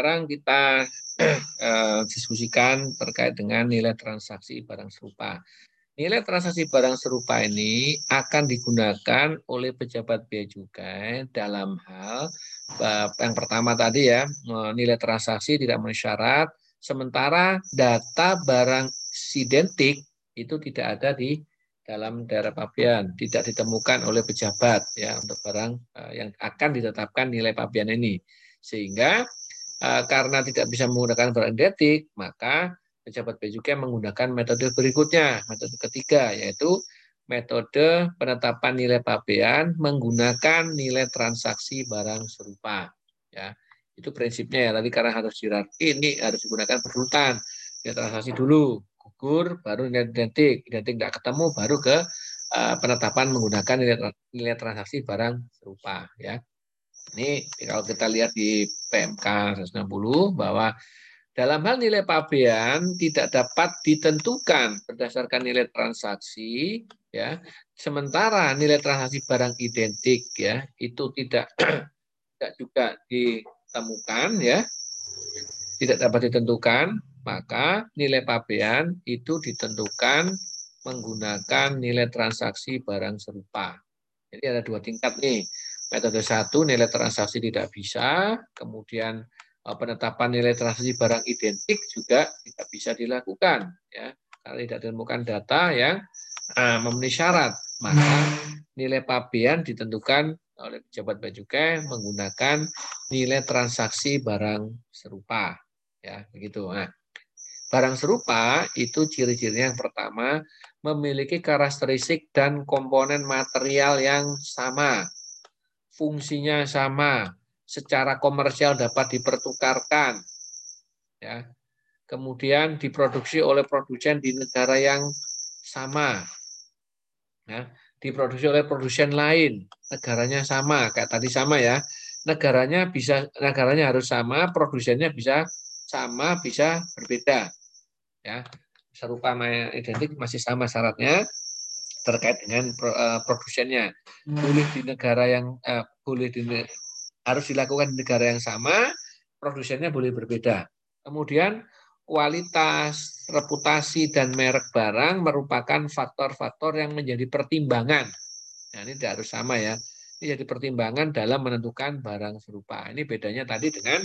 sekarang kita uh, diskusikan terkait dengan nilai transaksi barang serupa. Nilai transaksi barang serupa ini akan digunakan oleh pejabat bea cukai dalam hal yang pertama tadi ya, nilai transaksi tidak memenuhi syarat, sementara data barang identik itu tidak ada di dalam daerah pabean, tidak ditemukan oleh pejabat ya untuk barang eh, yang akan ditetapkan nilai pabean ini. Sehingga eh, karena tidak bisa menggunakan barang identik, maka pejabat bea cukai menggunakan metode berikutnya, metode ketiga yaitu metode penetapan nilai pabean menggunakan nilai transaksi barang serupa. Ya, itu prinsipnya ya. Tadi karena harus hierarki ini harus digunakan berurutan. Ya transaksi dulu, gugur, baru nilai identik, identik tidak ketemu, baru ke uh, penetapan menggunakan nilai transaksi barang serupa. Ya, ini kalau kita lihat di PMK 160 bahwa dalam hal nilai pabean tidak dapat ditentukan berdasarkan nilai transaksi ya. Sementara nilai transaksi barang identik ya itu tidak tidak juga ditemukan ya. Tidak dapat ditentukan, maka nilai pabean itu ditentukan menggunakan nilai transaksi barang serupa. Jadi ada dua tingkat nih. Metode satu nilai transaksi tidak bisa, kemudian Eh, penetapan nilai transaksi barang identik juga tidak bisa dilakukan ya. Karena tidak ditemukan data yang uh, memenuhi syarat. Maka nilai pabean ditentukan oleh pejabat bea menggunakan nilai transaksi barang serupa ya. Begitu nah. Barang serupa itu ciri-cirinya yang pertama memiliki karakteristik dan komponen material yang sama fungsinya sama secara komersial dapat dipertukarkan. Ya. Kemudian diproduksi oleh produsen di negara yang sama. Ya. Diproduksi oleh produsen lain, negaranya sama, kayak tadi sama ya. Negaranya bisa negaranya harus sama, produsennya bisa sama, bisa berbeda. Ya. Serupa identik masih sama syaratnya terkait dengan uh, produsennya. Boleh di negara yang uh, boleh di harus dilakukan di negara yang sama, produsennya boleh berbeda. Kemudian kualitas, reputasi, dan merek barang merupakan faktor-faktor yang menjadi pertimbangan. Nah, ini tidak harus sama ya. Ini jadi pertimbangan dalam menentukan barang serupa. Ini bedanya tadi dengan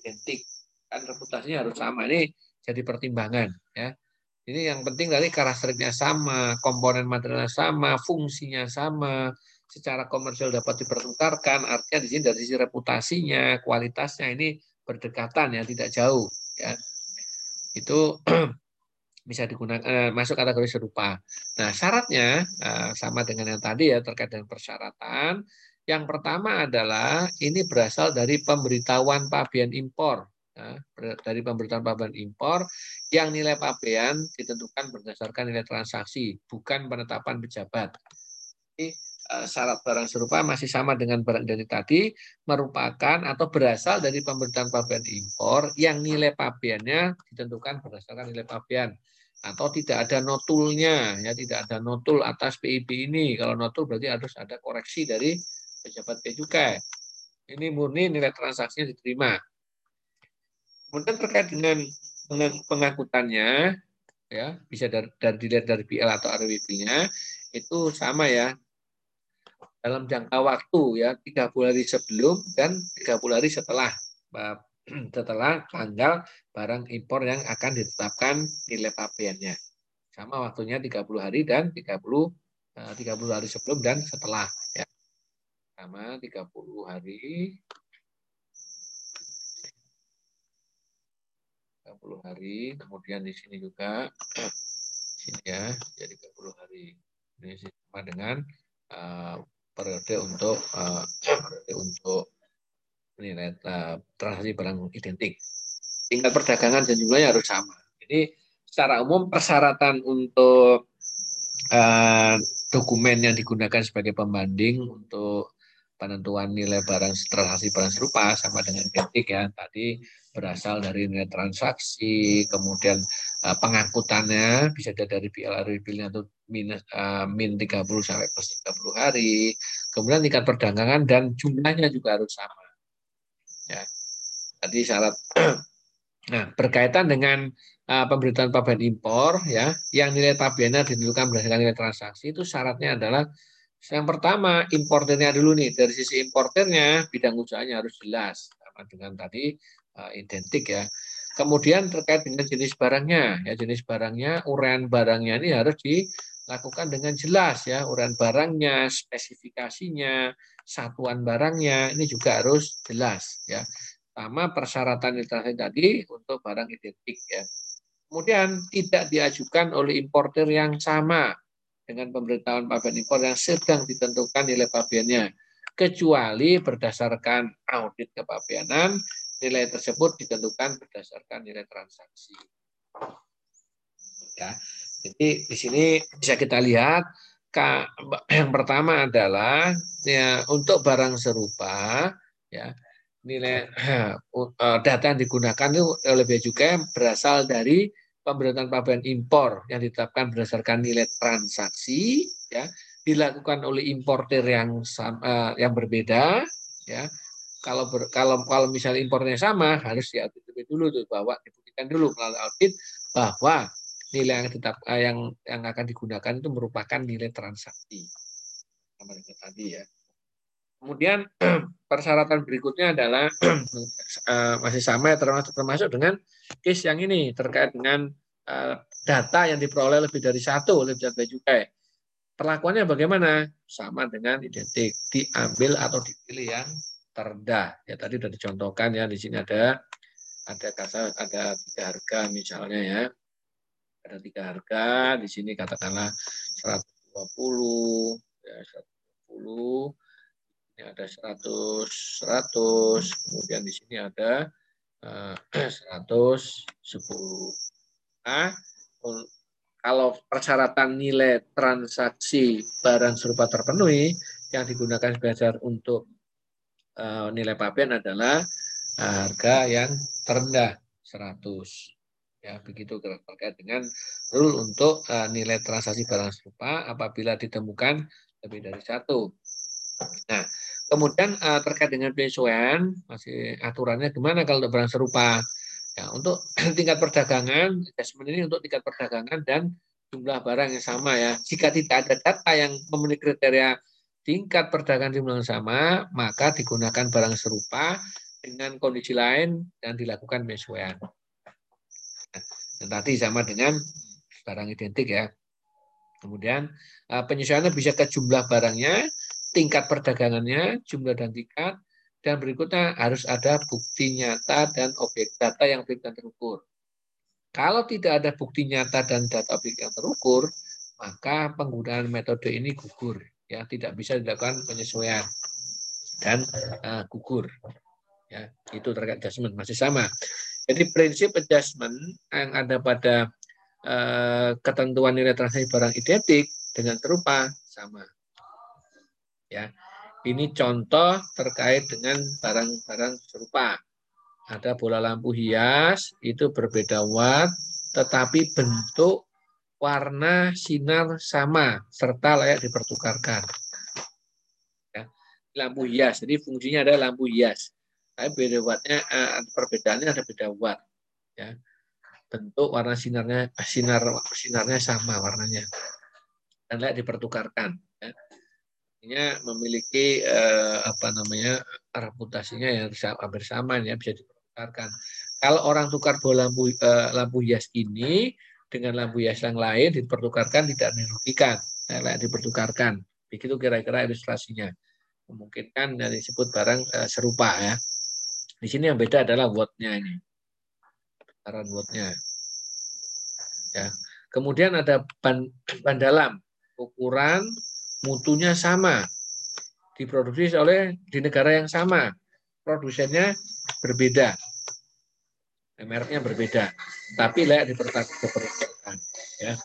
identik. Kan reputasinya harus sama. Ini jadi pertimbangan. ya. Ini yang penting dari karakteristiknya sama, komponen materialnya sama, fungsinya sama, secara komersial dapat dipertukarkan, artinya di sini dari sisi reputasinya, kualitasnya ini berdekatan ya, tidak jauh ya. Itu bisa digunakan eh, masuk kategori serupa. Nah, syaratnya eh, sama dengan yang tadi ya terkait dengan persyaratan. Yang pertama adalah ini berasal dari pemberitahuan pabean impor. Dari pemberitahuan pabean impor yang nilai pabean ditentukan berdasarkan nilai transaksi, bukan penetapan pejabat. Ini Eh, syarat barang serupa masih sama dengan barang dari tadi merupakan atau berasal dari pemberitaan pabean impor yang nilai pabeannya ditentukan berdasarkan nilai pabean. Atau tidak ada notulnya ya tidak ada notul atas PIB ini. Kalau notul berarti harus ada koreksi dari pejabat bea cukai ini murni nilai transaksinya diterima kemudian terkait dengan pengangkutannya ya bisa dari, dari dilihat dari BL atau RWB-nya itu sama ya dalam jangka waktu ya 30 hari sebelum dan 30 hari setelah setelah tanggal barang impor yang akan ditetapkan nilai pabeannya. Sama waktunya 30 hari dan 30 30 eh, hari sebelum dan setelah ya. Sama 30 hari 30 hari, kemudian di sini juga sini ya, jadi 30 hari. Ini sama dengan uh, periode untuk uh, periode untuk nilai uh, transaksi barang identik. Tingkat perdagangan dan jumlahnya harus sama. Jadi secara umum persyaratan untuk uh, dokumen yang digunakan sebagai pembanding untuk penentuan nilai barang transaksi barang serupa sama dengan identik ya. Tadi berasal dari nilai transaksi, kemudian uh, pengangkutannya bisa dari BLR bilnya atau minus uh, min 30 sampai plus 30 hari. Kemudian tingkat perdagangan dan jumlahnya juga harus sama. Ya. tadi syarat Nah, berkaitan dengan uh, pemberitaan pabean impor ya, yang nilai tabiannya ditentukan berdasarkan nilai transaksi itu syaratnya adalah yang pertama importernya dulu nih dari sisi importernya bidang usahanya harus jelas sama dengan tadi uh, identik ya. Kemudian terkait dengan jenis barangnya ya jenis barangnya uraian barangnya ini harus dilakukan dengan jelas ya uraian barangnya spesifikasinya satuan barangnya ini juga harus jelas ya sama persyaratan literasi tadi untuk barang identik ya. Kemudian tidak diajukan oleh importer yang sama dengan pemberitahuan pabean impor yang sedang ditentukan nilai pabeannya kecuali berdasarkan audit kepabeanan nilai tersebut ditentukan berdasarkan nilai transaksi. Ya. Jadi di sini bisa kita lihat yang pertama adalah ya, untuk barang serupa ya nilai eh, data yang digunakan itu bea cukai berasal dari pemberitahuan pabean impor yang ditetapkan berdasarkan nilai transaksi ya dilakukan oleh importer yang sama, yang berbeda ya kalau ber, kalau kalau misalnya impornya sama harus diaudit lebih dulu tuh bahwa dibuktikan dulu melalui audit bahwa nilai yang tetap eh, yang yang akan digunakan itu merupakan nilai transaksi sama tadi ya Kemudian persyaratan berikutnya adalah uh, masih sama ya termasuk termasuk dengan case yang ini terkait dengan uh, data yang diperoleh lebih dari satu oleh pejabat cukai. Perlakuannya bagaimana? Sama dengan identik, diambil atau dipilih yang terendah. Ya tadi sudah dicontohkan ya di sini ada ada kata ada tiga harga misalnya ya. Ada tiga harga, di sini katakanlah 120 ya 120 ini ada 100 100 kemudian di sini ada eh, 110 nah kalau persyaratan nilai transaksi barang serupa terpenuhi yang digunakan sebagai untuk uh, nilai pabean adalah harga yang terendah 100 ya begitu terkait dengan rule untuk uh, nilai transaksi barang serupa apabila ditemukan lebih dari satu Nah, kemudian uh, terkait dengan penyesuaian, masih aturannya gimana kalau untuk barang serupa? Ya, untuk tingkat perdagangan, adjustment ini untuk tingkat perdagangan dan jumlah barang yang sama ya. Jika tidak ada data yang memenuhi kriteria tingkat perdagangan jumlah yang sama, maka digunakan barang serupa dengan kondisi lain dan dilakukan penyesuaian. Nah, dan tadi sama dengan barang identik ya. Kemudian eh, penyesuaiannya bisa ke jumlah barangnya, tingkat perdagangannya, jumlah dan tingkat, dan berikutnya harus ada bukti nyata dan objek data yang dan terukur. Kalau tidak ada bukti nyata dan data objek yang terukur, maka penggunaan metode ini gugur, ya tidak bisa dilakukan penyesuaian dan uh, gugur. Ya, itu terkait adjustment masih sama. Jadi prinsip adjustment yang ada pada uh, ketentuan nilai transaksi barang identik dengan serupa sama. Ya, ini contoh terkait dengan barang-barang serupa. Ada bola lampu hias, itu berbeda watt, tetapi bentuk, warna, sinar sama, serta layak dipertukarkan. Ya, lampu hias, jadi fungsinya adalah lampu hias. Tapi beda wattnya, eh, perbedaannya ada beda watt. Ya, bentuk, warna sinarnya, sinar sinarnya sama warnanya, dan layak dipertukarkan. Ya artinya memiliki eh, apa namanya reputasinya yang hampir sama ya bisa dipertukarkan. Kalau orang tukar bola lampu eh, lampu hias ini dengan lampu hias yang lain dipertukarkan tidak merugikan, eh, dipertukarkan. Begitu kira-kira ilustrasinya. Memungkinkan dari disebut barang eh, serupa ya. Di sini yang beda adalah wattnya ini. Besaran wattnya. Ya. Kemudian ada ban, ban dalam ukuran mutunya sama, diproduksi oleh di negara yang sama, produsennya berbeda, mereknya berbeda, tapi layak dipertukarkan. Ya,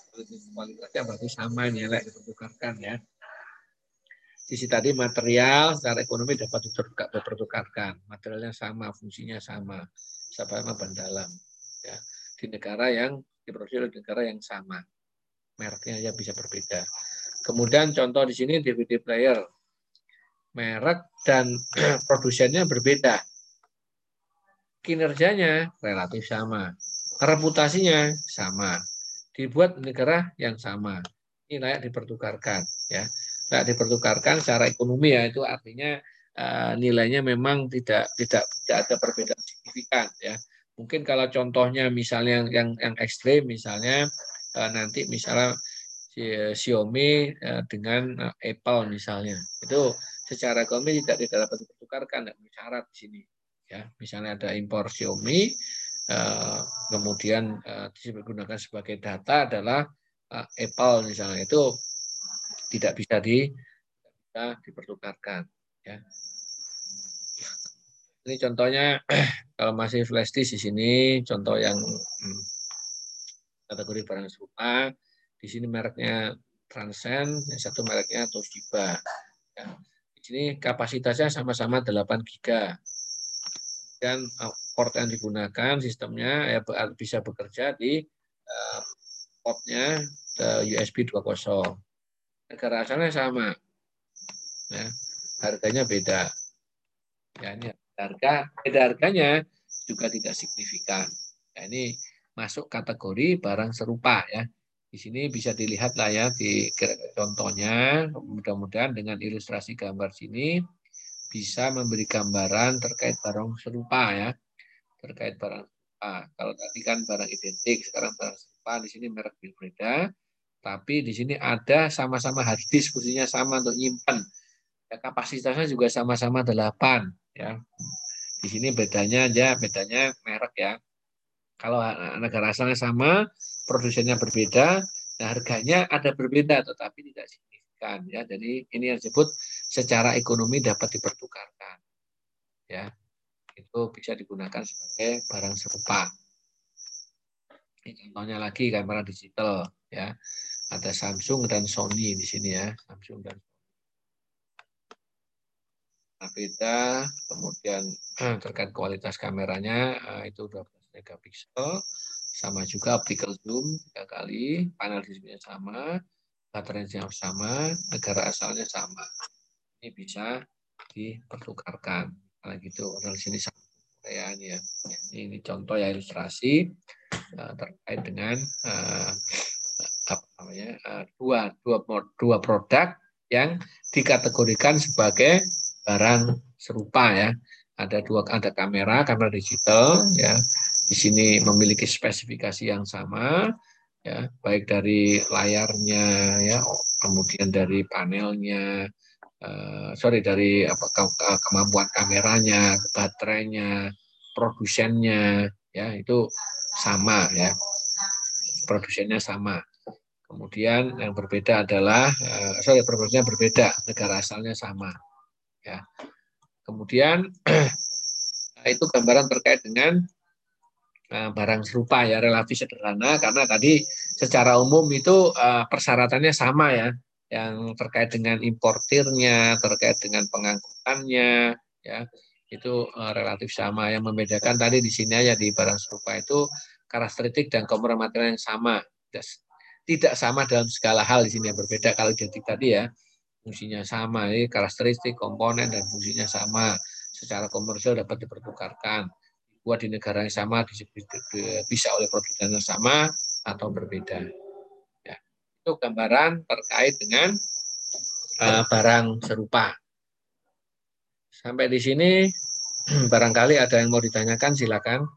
kualitasnya berarti sama nih, layak dipertukarkan ya. Sisi tadi material secara ekonomi dapat dipertukarkan, materialnya sama, fungsinya sama, sama ban dalam. Ya, di negara yang diproduksi oleh negara yang sama, mereknya ya bisa berbeda. Kemudian contoh di sini DVD player. Merek dan produsennya berbeda. Kinerjanya relatif sama, reputasinya sama, dibuat negara yang sama. Ini layak dipertukarkan, ya. Layak dipertukarkan secara ekonomi ya itu artinya uh, nilainya memang tidak tidak tidak ada perbedaan signifikan, ya. Mungkin kalau contohnya misalnya yang yang, yang ekstrim, misalnya uh, nanti misalnya Xiaomi uh, dengan Apple misalnya, itu secara ekonomi tidak tidak dapat dipertukarkan, tidak syarat di sini. Ya, misalnya ada impor Xiaomi, uh, kemudian uh, digunakan sebagai data adalah uh, Apple misalnya itu tidak bisa di bisa dipertukarkan. Ya. Ini contohnya kalau masih flash disk di sini contoh yang hmm, kategori barang serupa. Di sini mereknya Transcend, yang satu mereknya Toshiba. Ya sini kapasitasnya sama-sama 8 giga. Dan uh, port yang digunakan sistemnya ya bisa bekerja di uh, portnya USB 2.0. Negara asalnya sama. Ya, harganya beda. Ya, ini harga beda harganya juga tidak signifikan. Ya, ini masuk kategori barang serupa ya. Di sini bisa dilihat lah ya di contohnya. Mudah-mudahan dengan ilustrasi gambar sini bisa memberi gambaran terkait barang serupa ya. Terkait barang serupa. Kalau tadi kan barang identik, sekarang barang serupa di sini merek berbeda. Tapi di sini ada sama-sama hard disk, fungsinya sama untuk nyimpan. Ya, kapasitasnya juga sama-sama 8 ya. Di sini bedanya aja, bedanya merek ya. Kalau negara asalnya sama, produsennya berbeda, nah harganya ada berbeda tetapi tidak signifikan ya. Jadi ini yang disebut secara ekonomi dapat dipertukarkan. Ya. Itu bisa digunakan sebagai barang serupa. Ini contohnya lagi kamera digital ya. Ada Samsung dan Sony di sini ya, Samsung dan beda kemudian terkait kualitas kameranya eh, itu 12 megapiksel, sama juga optical zoom tiga kali, panel displaynya sama, baterainya sama, negara asalnya sama. Ini bisa dipertukarkan. Kalau gitu, di sini ya. Ini, contoh ya ilustrasi uh, terkait dengan uh, apa namanya uh, dua dua dua produk yang dikategorikan sebagai barang serupa ya. Ada dua ada kamera, kamera digital ya di sini memiliki spesifikasi yang sama ya baik dari layarnya ya kemudian dari panelnya uh, sorry dari apa kemampuan kameranya baterainya produsennya ya itu sama ya. Produsennya sama. Kemudian yang berbeda adalah uh, sorry produsennya berbeda negara asalnya sama ya. Kemudian itu gambaran terkait dengan Eh, barang serupa ya relatif sederhana karena tadi secara umum itu persyaratannya sama ya yang terkait dengan importirnya terkait dengan pengangkutannya ya. Itu uh, relatif sama. Yang membedakan tadi di sini aja di barang serupa itu karakteristik dan komponen material yang sama. Tidak sama dalam segala hal di sini yang berbeda. Kalau identik tadi ya fungsinya sama. Ini karakteristik komponen dan fungsinya sama. Secara komersial dapat dipertukarkan. Buat di negara yang sama bisa oleh produsen yang sama atau berbeda. Itu gambaran terkait dengan uh, barang serupa. Sampai di sini barangkali ada yang mau ditanyakan silakan.